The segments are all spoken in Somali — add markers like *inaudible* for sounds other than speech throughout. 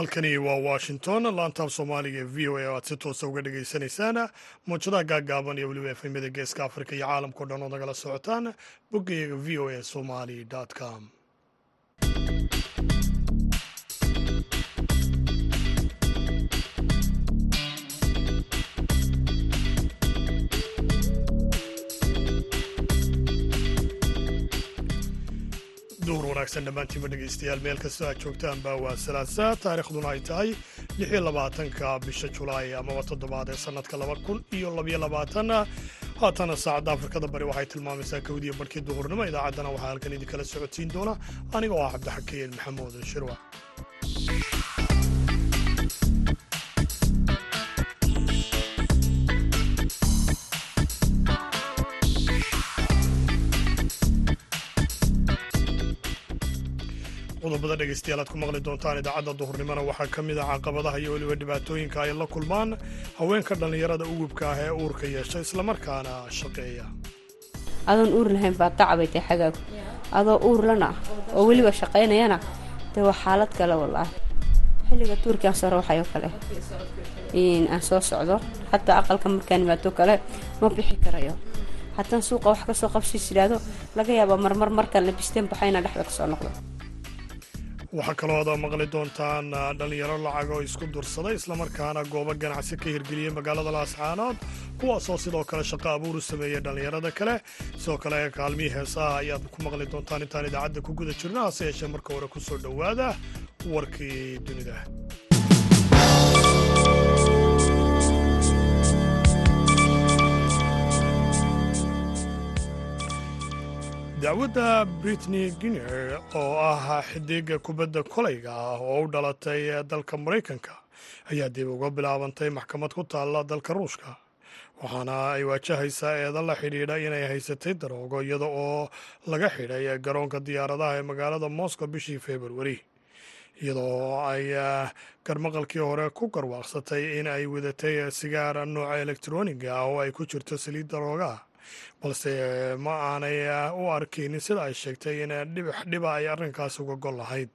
halkani waa washington. Laantaaf soomaaliga ee v o a oo aad si toosa uga dhagaysanaysaan muujadaha gaaggaaban iyo weliba efemyada geeska afrika iyo caalamkao dhan oo nagala socotaan boggayaga v o a somali com duur wanaagsan dhammaantiinba dhegaystayaal meel kastoo aad joogtaanba waa salaasa taariikhduna ay tahay lix iyo labaatanka bisha julaay amaba toddobaad ee sannadka laba kun iyo labyo labaatan haatana saacadda afrikada bari waxay tilmaamaysaa kowdiya barhkii duhurnimo idaacaddana waxaa halkan idinkala socodsiin doona aniga oo ah cabdixakiin maxamuud shirwa qodobada dhegaystayaal aad ku maqli doontaan idaacadda duhurnimona waxaa ka mid ah caqabadaha iyo weliba dhibaatooyinka ay la kulmaan haweenka dhallinyarada ugubka ah ee uurka yeesha islamarkaana shaqeeya. Adoon uur lahayn baa tacabay tahay xagaagu. Adoo uur lana oo weliba shaqaynayana dee waa xaalad kale wallaahi. Xilliga tuurkaan soo rawaxayoo kale aan soo socdo xataa aqalka markaan imaato kale ma bixi karayo. Haddaan suuqa wax ka soo qabsiis idhaahdo laga yaabaa marmar markaan labisteen baxayna dhexda ka soo noqdo waxaa kaloo maqli doontaan dhallinyaro lacag oo isku dursaday islamarkaana goobo ganacsi ka hirgeliyey magaalada laascaanood kuwaasoo sidoo kale shaqo abuur u sameeyey dhallinyarada kale. Sidoo kale kaalmihii heesaha ayaad ku maqli doontaan intaan idaacadda ku guda jirno hase yeeshee marka hore ku soo dhowaada warkii dunida dacwadda britney giner oo ah xidiga kubadda kolayga ah oo u dhalatay dalka maraykanka ayaa dib uga bilaabantay maxkamad ku taalla dalka ruushka waxaana ay waajahaysaa eedan la xidhiidha inay haysatay daroogo iyada oo laga xidhay garoonka diyaaradaha ee magaalada moscow bishii februari iyadoo ay garmaqalkii hore ku garwaaqsatay in ay wadatay sigaar nooca elektroniga ah oo ay ku jirto saliid daroogaah balse ma aanay u arkaynin sida ay sheegtay in dhibdhiba ay arrinkaasi uga gol lahayd.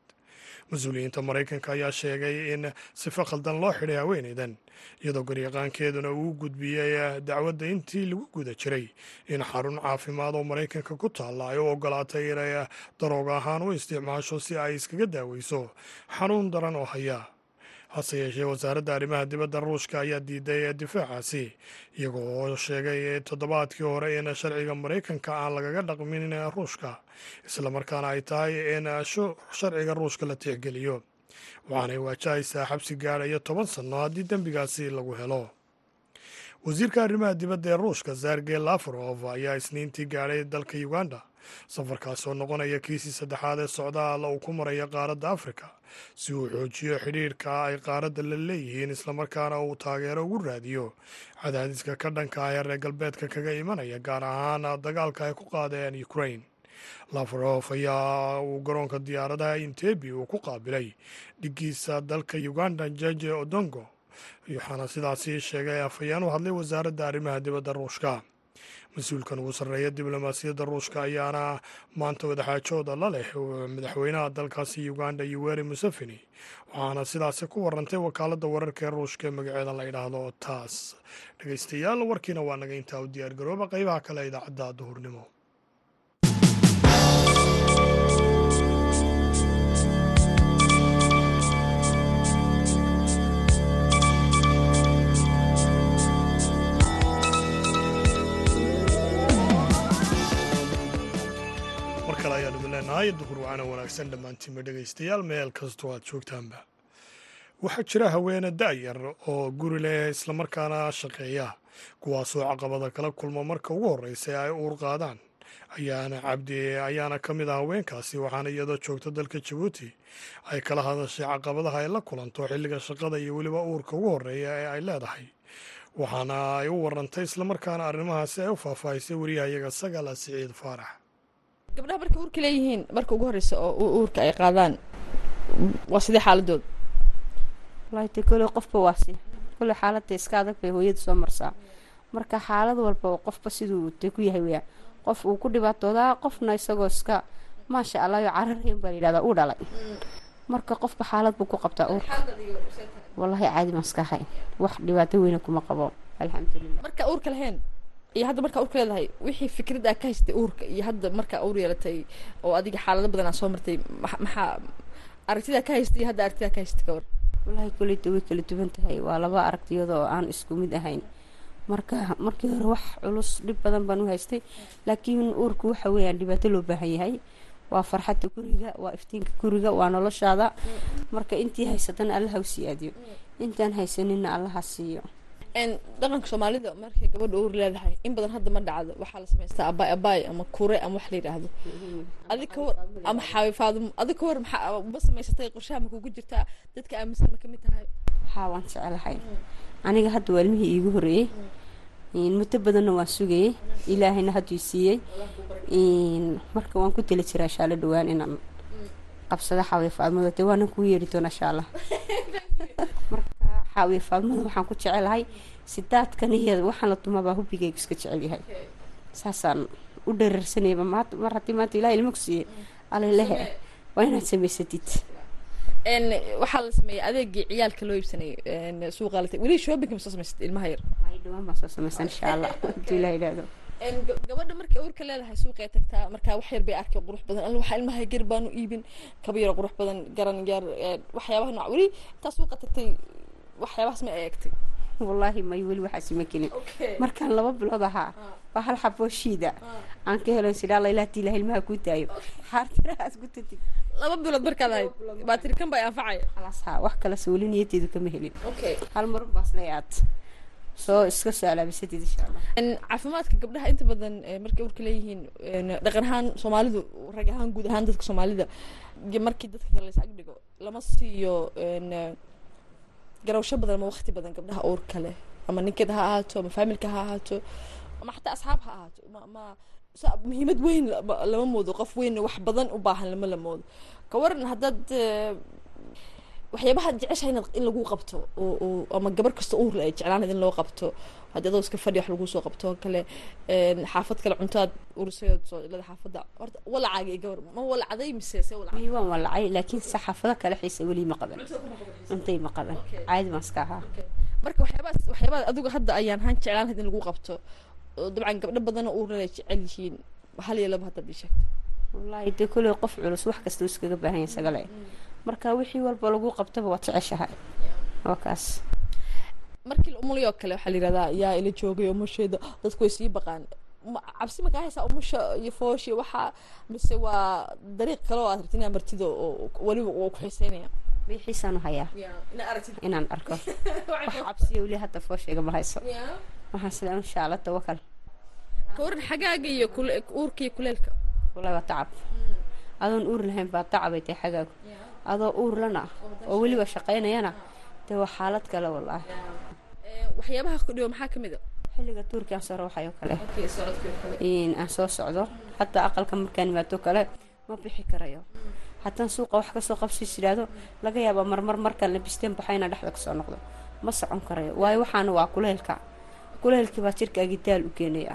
Mas'uuliyiinta maraykanka ayaa sheegay in sifo khaldan loo xidhay haweenaydan iyadoo garyaqaankeeduna uu gudbiyey dacwadda intii lagu guda jiray in xarun caafimaad oo maraykanka ku taalla ay u ogolaatay inay daroog ahaan u isticmaasho si ay iskaga daaweyso xanuun daran oo haya hase yeeshee wasaaradda arrimaha dibadda ruushka ayaa diiday difaacaasi iyagoo oo sheegay toddobaadkii hore in sharciga maraykanka aan lagaga dhaqmin ruushka islamarkaana ay tahay in sharciga ruushka la tixgeliyo. Waxaanay waajahaysaa xabsi gaadhaya toban sanno haddii dembigaasi lagu helo. Wasiirka arrimaha dibadda ee ruushka sergey lafarof ayaa isniintii gaadhay dalka uganda safarkaas oo noqonaya kiisii saddexaad ee socdaal uu ku maraya qaaradda afrika si uu xoojiyo xidhiirka ay qaaradda la leeyihiin islamarkaana uu taageero ugu raadiyo. Cadaadiska ka dhanka ah ee reer galbeedka kaga imanaya gaar ahaan dagaalka ay ku qaadeen ukrain lafarof ayaa uu garoonka diyaaradaha intebi uu ku qaabilay dhigiisa dalka uganda jeje odongo. Waxaana sidaasi sheegay afhayeen u hadlay wasaaradda arrimaha dibadda ruushka mas'uulkan ugu sarreeya diblomaasiyadda ruushka ayaana maanta wadaxaajooda la leh madaxweynaha dalkaasi uganda yoweri museveni waxaana sidaasi ku warantay wakaaladda wararka ee ruushka ee magaceeda la yidhaahdo taas. Dhegaystayaal warkiina waa naga intaa u diyaargarooba qaybaha kale idaacadda duhurnimo duhur wacana wanaagsan dhammaantiinba dhegaystayaal meel kastoo aad joogtaanba. Waxaa jira haweene da'yar oo guri leh islamarkaana shaqeeya. Kuwaasoo caqabada kala kulma marka ugu horreysa ay uur qaadaan. Ayaana cabdi ayaana ka mid ah haweenkaasi waxaana iyadoo joogta dalka jabuuti ay kala hadashay caqabadaha ay la kulanto xilliga shaqada iyo weliba uurka ugu horreeya ee ay leedahay. Waxaana ay u warantay islamarkaana arrimahaasi ay u faahfaahisay wariyahayaga sagaala siciid faarax gabdhaha markay uurka leeyihiin marka ugu horreysa oo uurka ay qaadaan waa sidee xaaladood. Wallaahi te kole qofba waa si. Kole xaaladda iska adag bay hooyada soo marsaa. Marka xaalad walba qofba siduu te ku yahay weyaan qof uu ku dhibaatoodaa qofna isagoo iska maasha allah yo cararayn baa la yidhahdaa uu dhalay. Marka qofka xaalad buu ku qabtaa uurka. Wallaahi caadi maskaxay wax dhibaato weyna kuma qabo. Alxamdulilah marka uurka lahayn iyo hadda markaa uurka leedahay wixii fikrad aa ka haystay uurka iyo hadda markaa uur yeelatay oo adiga xaalado badan aa soo martay ma- maxaa aragtidaa ka haystay iyo hadda aragtidaa ka haystay kawar wallaahi koleyta way kala duwan tahay. Waa laba aragtiyada oo aan isku mid ahayn. Marka markii hore wax culus dhib badan baan u haystay. Laakiin uurku waxa weeyaan dhibaato loo baahan yahay. Waa farxadda guriga waa iftiinka guriga waa noloshaada. Marka intii haysatana allaha u siyaadiyo. Intaan haysanina allaha siiyo dhaqanka soomaalida markay gabadha uur leedahay in badan hadda ma dhacdo. Waxaa la samaystaa abaay abaay ama kure ama wax la yidhaahdo adig ka war ama xaawifaado adig ka war maxaa ma samaysatay qorshaha ma kugu jirtaa? Dadka aaminsan ma ka mid tahay? Haa waan jecelahay aniga hadda waa ilmihii iigu horeeyey muddo badanna waan sugayey. Ilaahayna hadduu siiyey. Marka waan ku tali jiraa shaalo dhawaan inaan qabsado xaawiya faadmada dee waanan kuu yeeri doona insha allah *laughs* marka xaawiya faadmada waxaan ku jecelahay sidaadkan iyo waxaan la tumabaa hubigaygu iska jecel yahay. Saasaan u dhararsanayba maanta mar haddii maanta ilahay ilma ku siiyey alalehe waa inaad samaysatid. Waxaa la sameeyey adeegii ciyaalka loo iibsanayay. Suuqaa la weli shoppingka ma soo samaysatay ilmaha yar? Dhawaan baan soo samaysan insha allah hadduu *laughs* ilaah idhaahdo. Gabadha markay uurka leedahay suuqay tagtaa markaa wax yar bay arkay qurux badan. Alla waxaa ilmaha gar baanu iibin. Kaba yaro qurux badan garan yar waxyaabaha nooc. Weli intaa suuqa tagtay waxyaabahaas ma eegtay. Wallaahi may weli waxaasi ma kelin markaan laba bilood ahaa waa hal xaboo shiida aan ka helo sidhaa la ilaah tiilah ilmaha kuu daayo. Xaartirahaas ku tatid laba bilood markaad ahayd baa tiri kan baa anfacaya khalaas haa wax kale sooli niyadeedu kama helin. Hal marun baas lay aad soo iska soo alaabisatid insha allah caafimaadka gabdhaha inta badan markay urka leeyihiin dhaqan ahaan soomaalidu rag ahaan guud ahaan dadka soomaalida markii dadka kale lays agdhigo lama siiyo garawsho badan ama waqti badan gabdhaha uurka leh ama ninkeeda ha ahaato ama faamilka ha ahaato ama xataa asxaab ha ahaato ma ma muhiimad weyn lama moodo qof weyn wax badan u baahan lama la moodo. Ka waran haddaad waxyaabaha jeceshahay inaad in lagu qabto oo ama gabar kasta uurle ay jeclaanayd in loo qabto. Haddii adoo iska fadhi wax lagu soo qabto oo kale xaafad kale cuntaad urusayood soo ilada xaafadda. Horta walacaaga iyo gabar ma walacday mise se waan walacay laakiin saxaafado kale xiisa weli ma qaban. Cuntay ma qaban. Caadi baan iska ahaa. Marka waxyaabahaas waxyaabaha adigu hadda ayaan han jeclaan lahayd in lagu qabto. Dabcan gabdho badana uurle ay jecel yihiin. Hal iyo laba haddaad ii sheegto wallaahi dee kolley qof culus wax kasta iskaga baahan yahay isagale marka wixii walba lagu qabtaba waad jeceshahay. Waa kaas. Markii la umulay oo kale waxaa la yihahdaa yaa ila joogay umusheeda dadku way sii baqaan. Cabsi ma kaa haysaa umusha iyo foosh iyo waxaa mise waa dariiq kale oo aad rabti inaad martido oo weliba waa ku xiiseynaya? Biixiisaan u hayaa inaan arko. *laughs* Wax cabsiya weli hadda foosheega ma hayso waxaan sida insha tawakal. Ka waran xagaaga iyo uurka iyo kuleelka wallahi waa tacab. Adoon uur lahayn baa tacabay tahay xagaagu adoo uur lana oo weliba shaqaynayana dee waa xaalad kale wallaahi. Waxyaabaha ku dhibo maxaa ka mid a? Xilliga tuurki aan soo rawaxayo kale. Aan soo socdo. Hataa aqalka markaan imaato kale ma bixi karayo. Haddaan suuqa wax ka soo qabsis yidhaahdo laga yaabaa marmar markaan labisteen baxa inaan dhexda ka soo noqdo. Ma socon karayo. Waayo waxaana waa kuleylka kuleylkii baa jirkaagii daal u keenaya.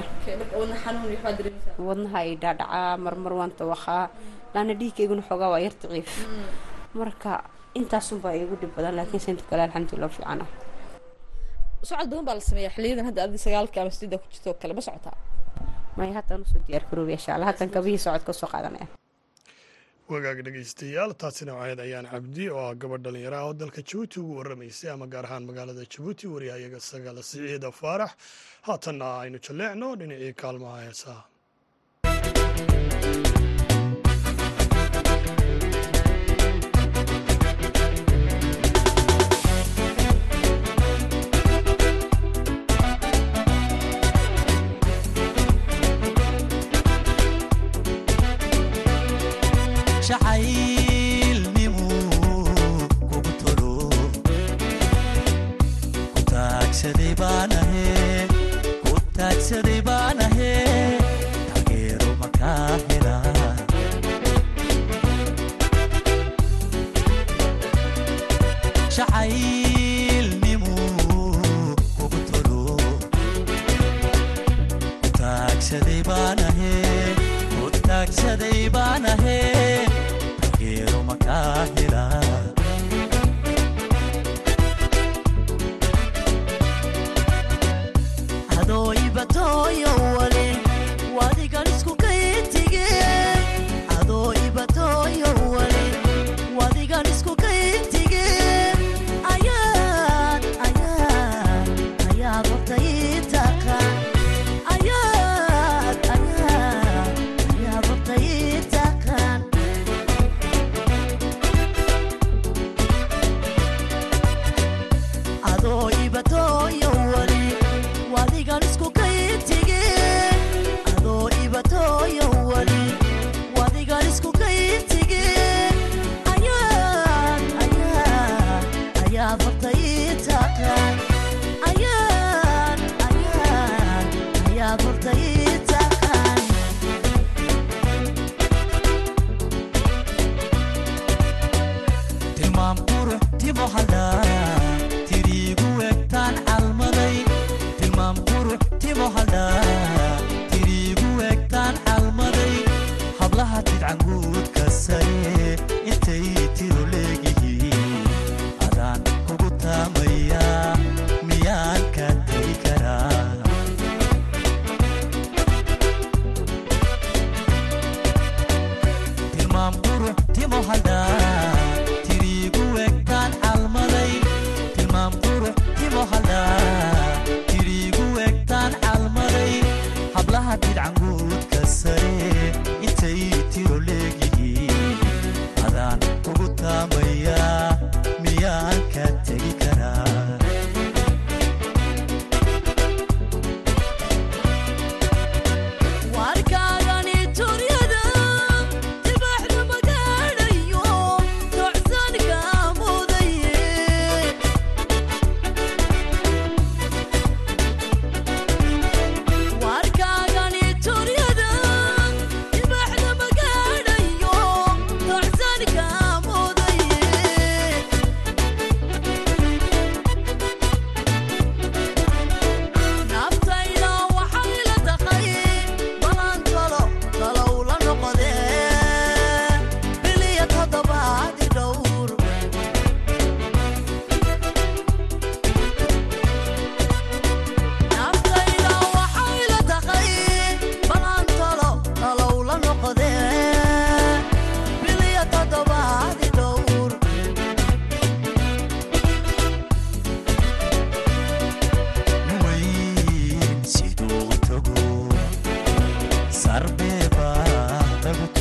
Wadnaha ay dhaadhacaa marmar waan tawaqaa laana dhiigkayguna xoogaa waa yar daciif marka intaasunbaa iigu dhib badan laakiin sinta kale alxamdulilah fiicana socod badan baa la sameeyaa xiliyadan hadda adi sagaalka ama sideeda ku jirto kale ma socotaa may haddaan u soo diyaar garoobay insha allah haddaan kabihii socod ka soo qaadanaya. Wagaag dhegaystayaal taasina waxayd ayaan cabdi oo ah gabadh dhallinyaro ah oo dalka jabuuti ugu warramaysay ama gaar ahaan magaalada jabuuti wariyahayaga sagala siciida faarax. Haatanna aynu jalleecno dhinacii kaalmaha heesaha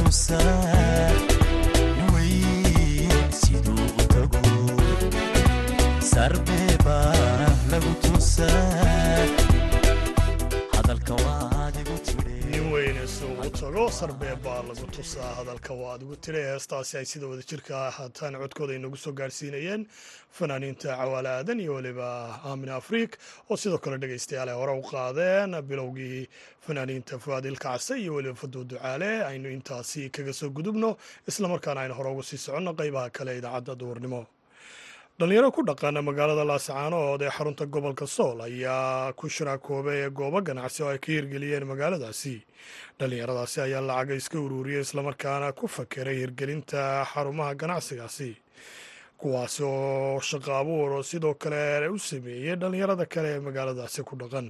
lagu suugu tago sarbeeb baa lagu tusaa hadalka waa adigu tiri heestaasi ay sida wada jirka ahaataan codkooda inagu soo gaarsiinayeen. Fanaaniinta cawaale aadan iyo weliba aamin afriik oo sidoo kale dhegaystayaal ay hore u qaadeen. Bilowgii fanaaniinta fuaadil kacse iyo weliba faduu ducaale aynu intaasi kaga soo gudubno. Islamarkaana aynu hore uga sii soconno qeybaha kale idaacadda duurnimo dhalinyaro ku dhaqan magaalada laascaanood ee xarunta gobolka sool ayaa ku shiraakoobay ee goobo ganacsi oo ay ka hirgeliyeen magaaladaasi. Dhalinyaradaasi ayaa lacaga iska ururiyey islamarkaana ku fakeray hirgelinta xarumaha ganacsigaasi. Kuwaasi oo shaqo abuur oo sidoo kale u sameeyey dhalinyarada kale ee magaaladaasi ku dhaqan.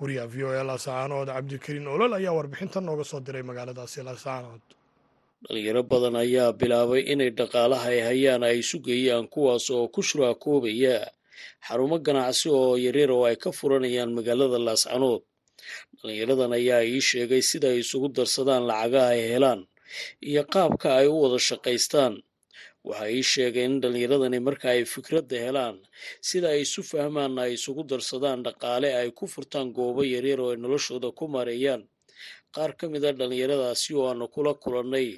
Wariyaha v o e laascaanood cabdikariin olol ayaa warbixintan nooga soo diray magaaladaasi laascaanood dhalinyaro badan ayaa bilaabay inay dhaqaalaha ay hayaan ay isu geeyaan kuwaas oo ku shuraakoobaya xarumo ganacsi oo yaryar oo ay ka furanayaan magaalada laascanood dhalinyaradan ayaa ii sheegay sida ay isugu darsadaan lacagaha ay helaan iyo qaabka ay u wada shaqaystaan. Waxa ii sheegeen in dhallinyaradani marka ay fikradda helaan sida ay isu fahmaanna ay isugu darsadaan dhaqaale ay ku furtaan goobo yaryar oo ay noloshooda ku maareeyaan qaar ka mid a dhallinyaradaasi oo aanu kula kulannay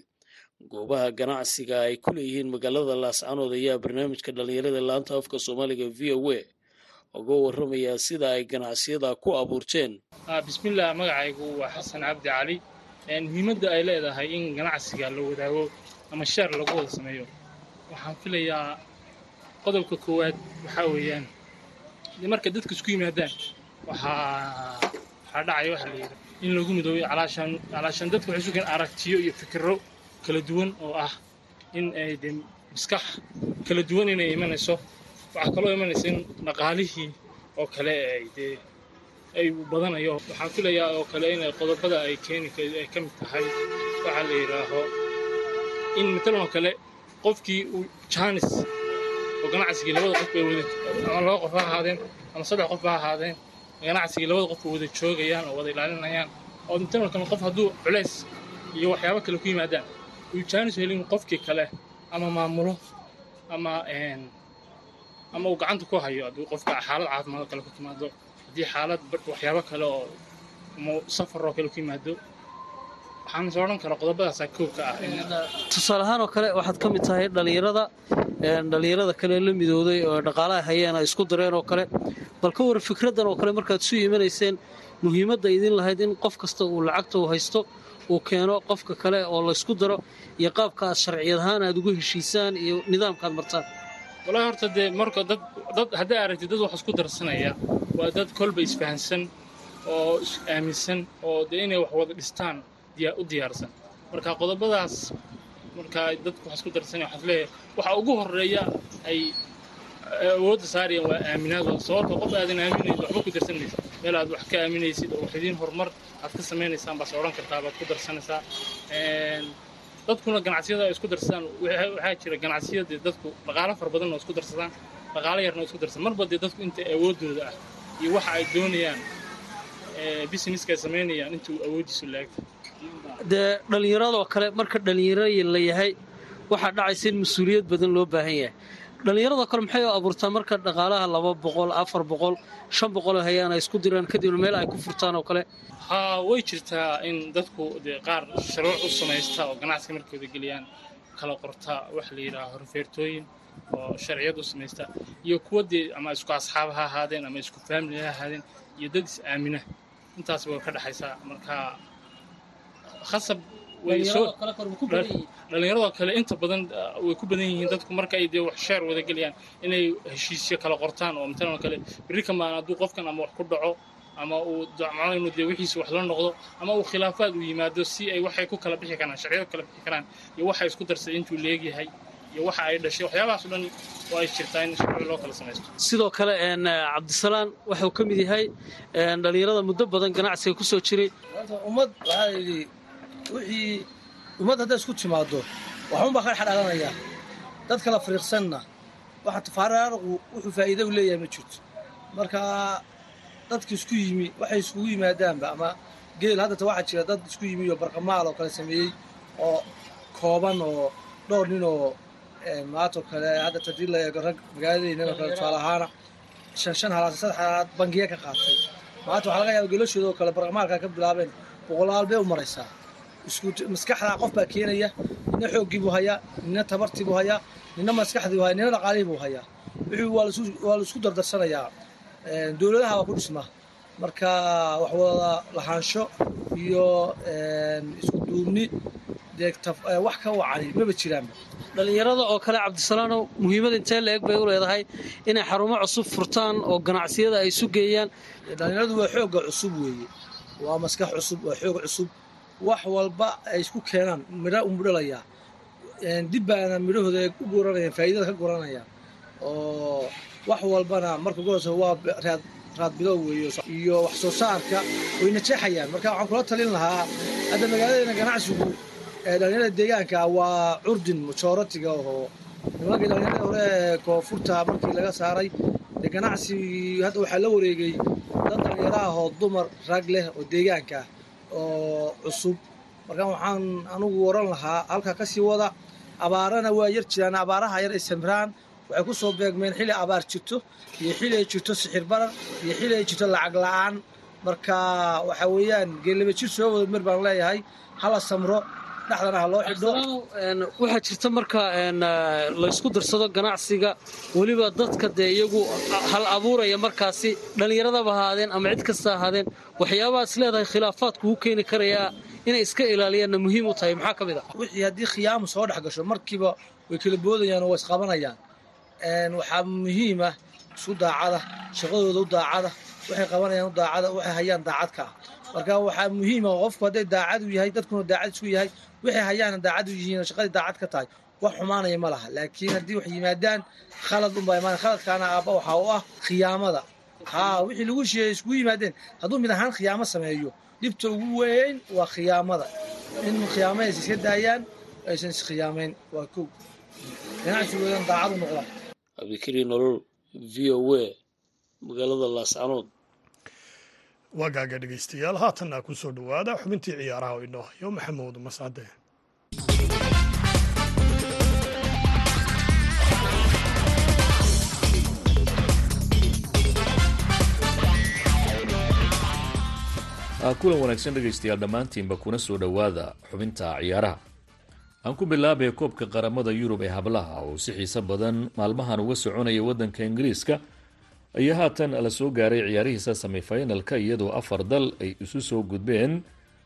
goobaha ganacsiga ay ku leeyihiin magaalada laascanood ayaa barnaamijka dhallinyarada laanta afka soomaaliga v o a uga warramayaa sida ay ganacsiyada ku abuurteen. Bismillaah magacaygu waa xasan cabdi cali. Muhiimadda ay leedahay in ganacsiga la wadaago ama sheer lagu wada sameeyo. Waxaan filayaa qodobka koowaad waxaa weeyaan marka dadka isku yimaadaan waxaa waxaa dhacaya waxa la yidhi in lagu midooyo calaashaan dadka waxay sugan aragtiyo iyo fikirro kala duwan oo ah in ay dee maskax kala duwan inay imanayso. Waxaa kaloo imanaysa in dhaqaalihii oo kale ay dee ay badanayo. Waxaan filayaa oo kale in qodobada ay keeni ay ka mid tahay. Waxaa la yidhaaho in matalan oo kale qofkii uu jaanis oo ganacsigii labada qof bay wada ama laba qof ha ahaadeen ama saddex qof ha ahaadeen ganacsigii labada qof bay wada joogayaan oo wada ilaalinayaan. Oo matalan kale qof hadduu culays iyo waxyaabo kale ku yimaadaan uu jaanis helin qofkii kale ama maamulo ama ama uu gacanta ku hayo hadduu qofka xaalad caafimaad kale ku timaado haddii xaalad waxyaabo kale oo safar oo kale ku yimaado. Waxaan is odhan karaa qodobadaasaa kow ka ah tusaale ahaan oo kale waxaad ka mid tahay dhallinyarada dhallinyarada kale la midooday oo dhaqaalaha hayeen ay isku dareen oo kale. Bal ka war fikraddan oo kale markaad isu imanayseen muhiimadda idin lahayd in qof kasta uu lacagta uu haysto uu keeno qofka kale oo laysku daro iyo qaabka aad sharciyad ahaan aad ugu heshiisaan iyo nidaamkaad martaan. Walahi horta dee marka dad hadday aragtid dad wax isku darsanaya waa dad kolba isfahansan oo aaminsan oo dee inay wax wada dhistaan u diyaarsan. Marka qodobadaas marka dadku wax isku darsanaya waxaad leeyahay waxa ugu horreeya ay awoodda saarayaan waa aaminaad sababta qof aadan aaminayd waxba ku darsanaysa meel aad wax ka aaminaysid oo wax idiin horumar aad ka samaynaysaan baas odhan kartaa baad ku darsanaysaa. Dadkuna ganacsiyada ay isku darsadaan waxa- waxaa jira ganacsiyadii dadku dhaqaalo fara badan oo isku darsadaan dhaqaalo yarna isku darsadaan marba dee dadku inta awoodooda ah iyo waxa ay doonayaan businesska ay samaynayaan intuu awoodiisu laagta. Dee dhallinyaradoo kale marka dhallinyaro la yahay waxaa dhacaysa in mas'uuliyad badan loo baahan yahay dhallinyaradoo kale maxay u abuurtaa marka dhaqaalaha laba boqol afar boqol shan boqol hayaan ay isku diraan kadibna meel ay ku furtaan oo kale? Haa way jirtaa in dadku dee qaar shuruuc u samaysta oo ganacsiga markooda geliyaan kala qorta waxa la yidhaha horfeertooyin oo sharciyad u samaysta iyo kuwa dee ama isku asxaab ha ahaadeen ama isku faamili ha ahaadeen iyo dad is aamina. Intaas way ka dhexaysaa marka khasab dhallinyaradoo kale inta badan uh, way ku badan yihiin dadku marka ay dee wax sheer wada gelayaan inay heshiisyo kala qortaan oo matalan oo kale berri kamaan hadduu qofkan ama wax ku dhaco ama uu dacmo inuu dee wixiisa wax la noqdo ama uu khilaafaad u yimaado si ay waxay ku kala bixi karaan sharciyadu kala bixi karaan iyo waxa isku darsaday intuu leegyahay iyo waxa ay dhashay waxyaabahaas o dhan oo ay jirtaa in sharci loo kala samaysto. Sidoo kale cabdisalaan waxuu ka mid yahay dhallinyarada muddo badan ganacsiga ku soo jiray wixii ummad hadday isku timaado waxunbaa ka dhexdhalanaya dad kala fariiqsanna waxa tafaaraarqu wuxuu faa'iido u leeyahay ma jirto. Marka dadka isku yimi waxay iskugu yimaadaanba ama geel haddata waxaa jira dad isku yimi oo barqamaal oo kale sameeyey oo kooban oo dhowr nin oo maantoo kale haddata haddii la eego rag magaaladeennan oo kale tusaale ahaana shan shan halaad saddex halaad bangiya ka qaatay. Maanta waxaa laga yaaba gelashooda oo kale barqamaalka ka bilaabeen boqolaal bay u maraysaa maskaxdaa qof baa keenaya nina xooggii buu hayaa nina tabartii buu hayaa nina maskaxdii buu hayaa nina dhaqaalihii buu hayaa. Waa la isku dardarsanayaa dowladaha waa ku dhisma. Marka wax wada lahaansho iyo isku duubni wax ka wacani maba jiraanba dhallinyarada oo kale cabdisalaanow muhiimad intee la eg bay u leedahay inay xarumo cusub furtaan oo ganacsiyada ay isu geeyaan? Dhallinyaradu waa xoogga cusub weeye. Waa maskax cusub waa xoog cusub wax walba ay isku keenaan midha u mudhalayaa dib baana midhahooda ay u guranayaan faa'iidada ka guranayaan oo wax walbana marka horeysa waa be- raad raad bilow weeye iyo wax soo saarka way najeexayaan marka waxaan kula talin lahaa hadda magaaladeena ganacsigu ee dhallinyarada deegaanka waa curdin majoratiga oo nimankii dhallinyarada hore ee koonfurta markii laga saaray. Dee ganacsi hadda waxaa la wareegay dad dhallinyaro ah oo dumar rag leh oo deegaanka. ah oo cusub. Marka waxaan anugu oran lahaa halkaa ka sii wada abaarana waa yar jiraan abaaraha yar ay samraan waxay ku soo beegmeen xili abaar jirto iyo xili ay jirto sixir barar iyo xili ay jirto lacag la'aan. Marka waxa weeyaan geelaba jir soo wada mer baan leeyahay hala samro dhexdana ha loo xidho. Waxaa jirta marka een, la isku darsado ganacsiga weliba dadka dee iyagu hal abuuraya markaasi dhallinyaradaba ahaadeen ama cid kasta ahaadeen waxyaabaha is leedahay khilaafaadku u keeni karayaa inay iska ilaaliyaanna muhiim u tahay. Maxaa ka mid ah wixii haddii khiyaamu soo dhex gasho markiiba way kala boodayaan oo way isqabanayaan. Waxaa muhiim ah isku daacada shaqadooda u daacada waxay qabanayaan u daacada waxay hayaan daacad ka ah marka waxaa muhiim ah qofku hadday daacad u yahay dadkuna daacad isku yahay waxay hayaana daacad u yihiin shaqadii daacad ka tahay wax xumaanaya ma laha. Laakiin haddii wax yimaadaan khalad unbaa imaan. Khaladkaana aabba waxaa u ah khiyaamada. Haa wixii lagu sheegay iskugu yimaadeen hadduu mid ahaan khiyaamo sameeyo dhibta ugu weyn waa khiyaamada. In khiyaamo aysan iska daayaan aysan iskhiyaamayn waa kow. Ganacsigoodan daacad u noqdaan cabdikari nolol v o a magaalada laascanood waa gaaga dhegaystayaal haatanna ku soo dhowaada xubintii ciyaaraha oo inoo hayo maxamuud mascade kulan wanaagsan dhegaystayaal dhammaantiinba kuna soo dhowaada xubinta ciyaaraha. Aan ku bilaabay koobka qaramada yurub ee hablaha oo si xiiso badan maalmahan uga soconaya waddanka ingiriiska ayaa haatan la soo gaaray ciyaarihiisa semifinalka iyadoo afar dal ay isu soo gudbeen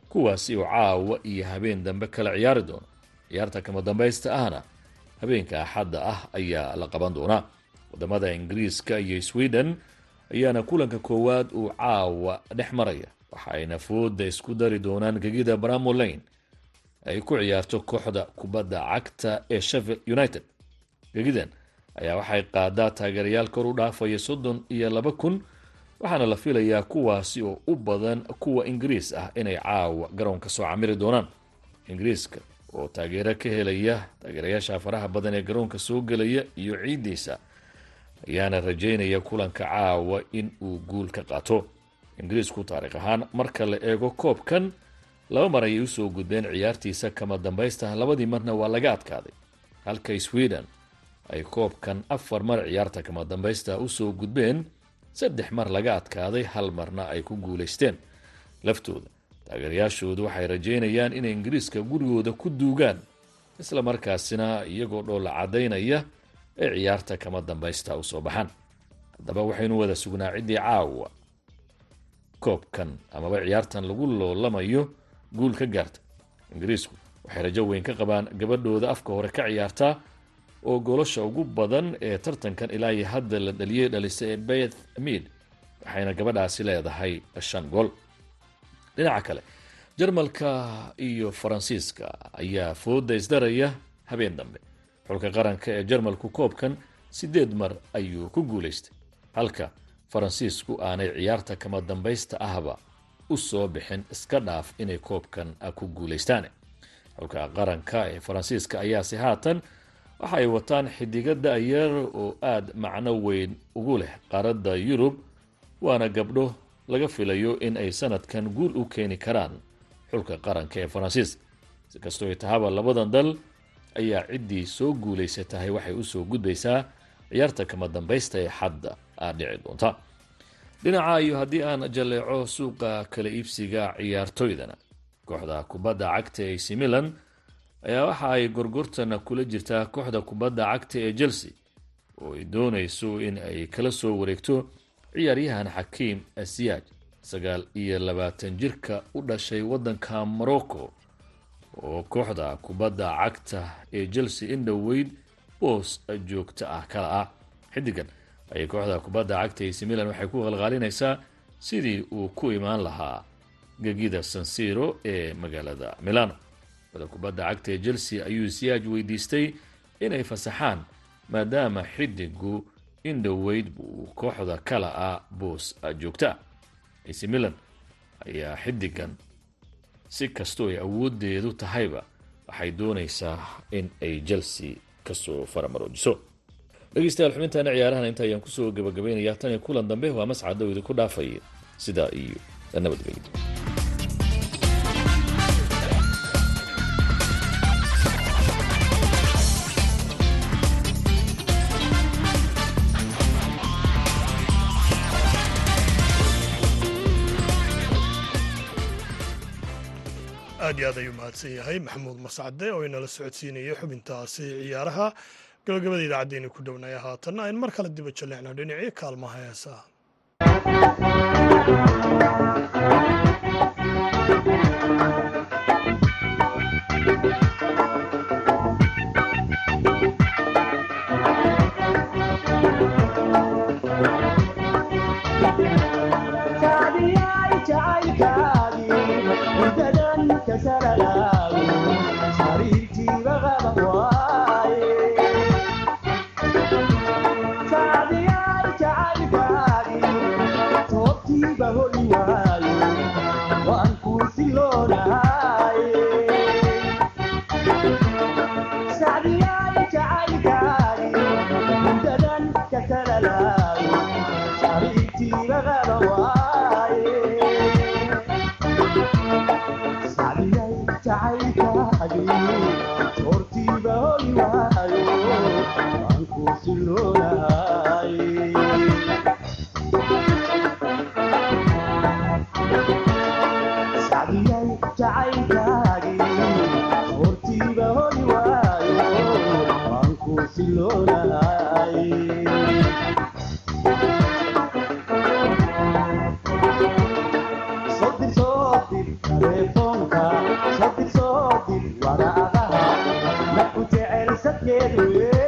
kuwaasi oo caawa iyo habeen dambe kala ciyaari doono ciyaarta kama dambaysta ahna habeenka axadda ah ayaa la qaban doonaa waddamada ingiriiska iyo sweden ayaana kulanka koowaad uu caawa dhex maraya waxa ayna fooda isku dari doonaan gegida bramolane ay ku ciyaarto kooxda kubadda cagta ee sheffield united. Gegidan ayaa waxay qaadaa taageerayaal kor u dhaafaya soddon iyo laba kun waxaana la filayaa kuwaasi oo u badan kuwa ingiriis ah inay caawa garoonka soo camiri doonaan. Ingiriiska oo taageero ka helaya taageerayaasha faraha badan ee garoonka soo gelaya iyo ciiddiisa ayaana rajeynaya kulanka caawa in uu guul ka qaato. Ingiriisku taariikh ahaan marka la eego koobkan laba mar ayay u soo gudbeen ciyaartiisa kama dambaysta. Labadii marna waa laga adkaaday. Halka sweden ay koobkan afar mar ciyaarta kama dambaysta u soo gudbeen saddex mar laga adkaaday hal marna ay ku guulaysteen. Laftooda taageerayaashoodu waxay rajeynayaan inay ingiriiska gurigooda ku duugaan isla markaasina iyagoo dhoola caddaynaya ay ciyaarta kama dambaysta u soo baxaan. Haddaba waxaynu wada sugnaa ciddii caawa. Koobkan amaba ciyaartan lagu loolamayo guul ka gaarta. Ingiriisku waxay rajo weyn ka qabaan gabadhooda afka hore ka ciyaartaa oo goolasha ugu badan ee tartankan ilaa iyo hadda la dhaliyey dhalisa ee beth mead waxayna gabadhaasi leedahay shan gool. Dhinaca kale jarmalka iyo faransiiska ayaa fooda isdaraya habeen dambe. Xulka qaranka ee jarmalku koobkan sideed mar ayuu ku guulaystay. Halka faransiisku aanay ciyaarta kama dambaysta ahba u soo bixin iska dhaaf inay koobkan ku guulaystaan. Xulka qaranka ee faransiiska ayaase haatan waxa ay wataan xidigo da-yar oo aada macno weyn ugu leh qaaradda yurub waana gabdho laga filayo in ay sanadkan guul u keeni karaan xulka qaranka ee faransiiska si kastoo tahaba labadan dal ayaa ciddii soo guulaysatahay waxay u soo gudbaysaa ciyaarta kama dambaysta ee xadda aa dhici doonta. Dhinaca iyo haddii aan jaleeco suuqa kala iibsiga ciyaartoydana kooxda kubadda cagta ac milan ayaa waxa ay gorgortana kula jirtaa kooxda kubadda cagta ee chelsea oo ay doonayso in ay kala soo wareegto ciyaaryahan xakiim asiyaaj sagaal iyo labaatan jirka u dhashay waddanka morocco oo kooxda kubadda cagta ee chelsea in dhoweyd boos joogta ah kala ah. Xidigan ayay kooxda kubadda cagta ac milan waxay ku qalqaalinaysaa sidii uu ku imaan lahaa gegida sansiro ee magaalada milano kooxda kubadda cagta ee chelsea ayuu siyaaj weydiistay inay fasaxaan maadaama xidigu in dhoweyd buu kooxda kala ah boos joogta. Ac milan ayaa xidigan si kastoo ay awoodeedu tahayba waxay doonaysaa in ay chelsea ka soo faramaroojiso. Dhegeystayaal xubintaana ciyaarahan inta ayaan ku soo gabagabaynayaa. Tan iyo kulan dambe waa mascado idinku dhaafaya sidaa iyo nabadgelyo aad ayuu mahadsan yahay maxamuud mascade oo inala socodsiinaya xubintaasi ciyaaraha gabagabada idaacaddeeni ku dhownaya haatanna ayn mar kale diba jaleecno dhinacii kaalmaha heesaha مثلا querer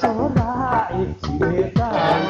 soo baaci jireedaan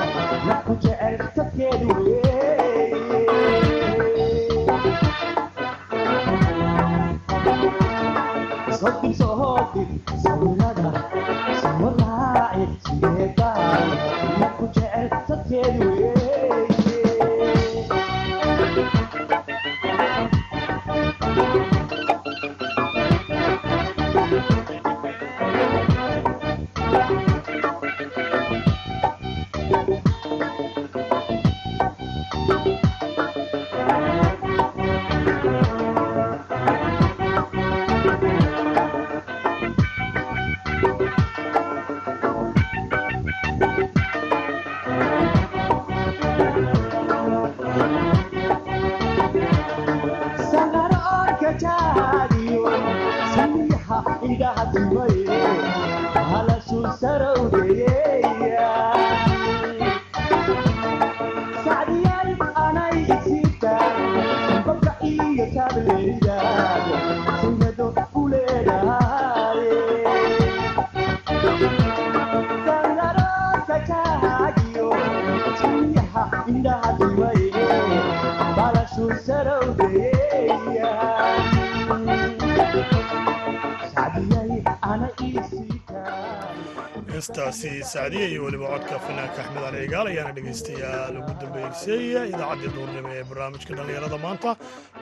heestaasi sacdiya iyo weliba codka fanaanka axmed cali cigaal ayaana dhegaystayaal ugu dambeysay idaacaddii duurnimo ee barnaamijka dhallinyarada maanta.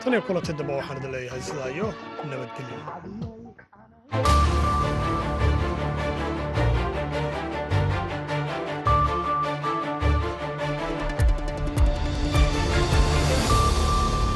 Tan iyo kulantay dambe waxaan idin leeyahay sidaa iyo nabadgelyo.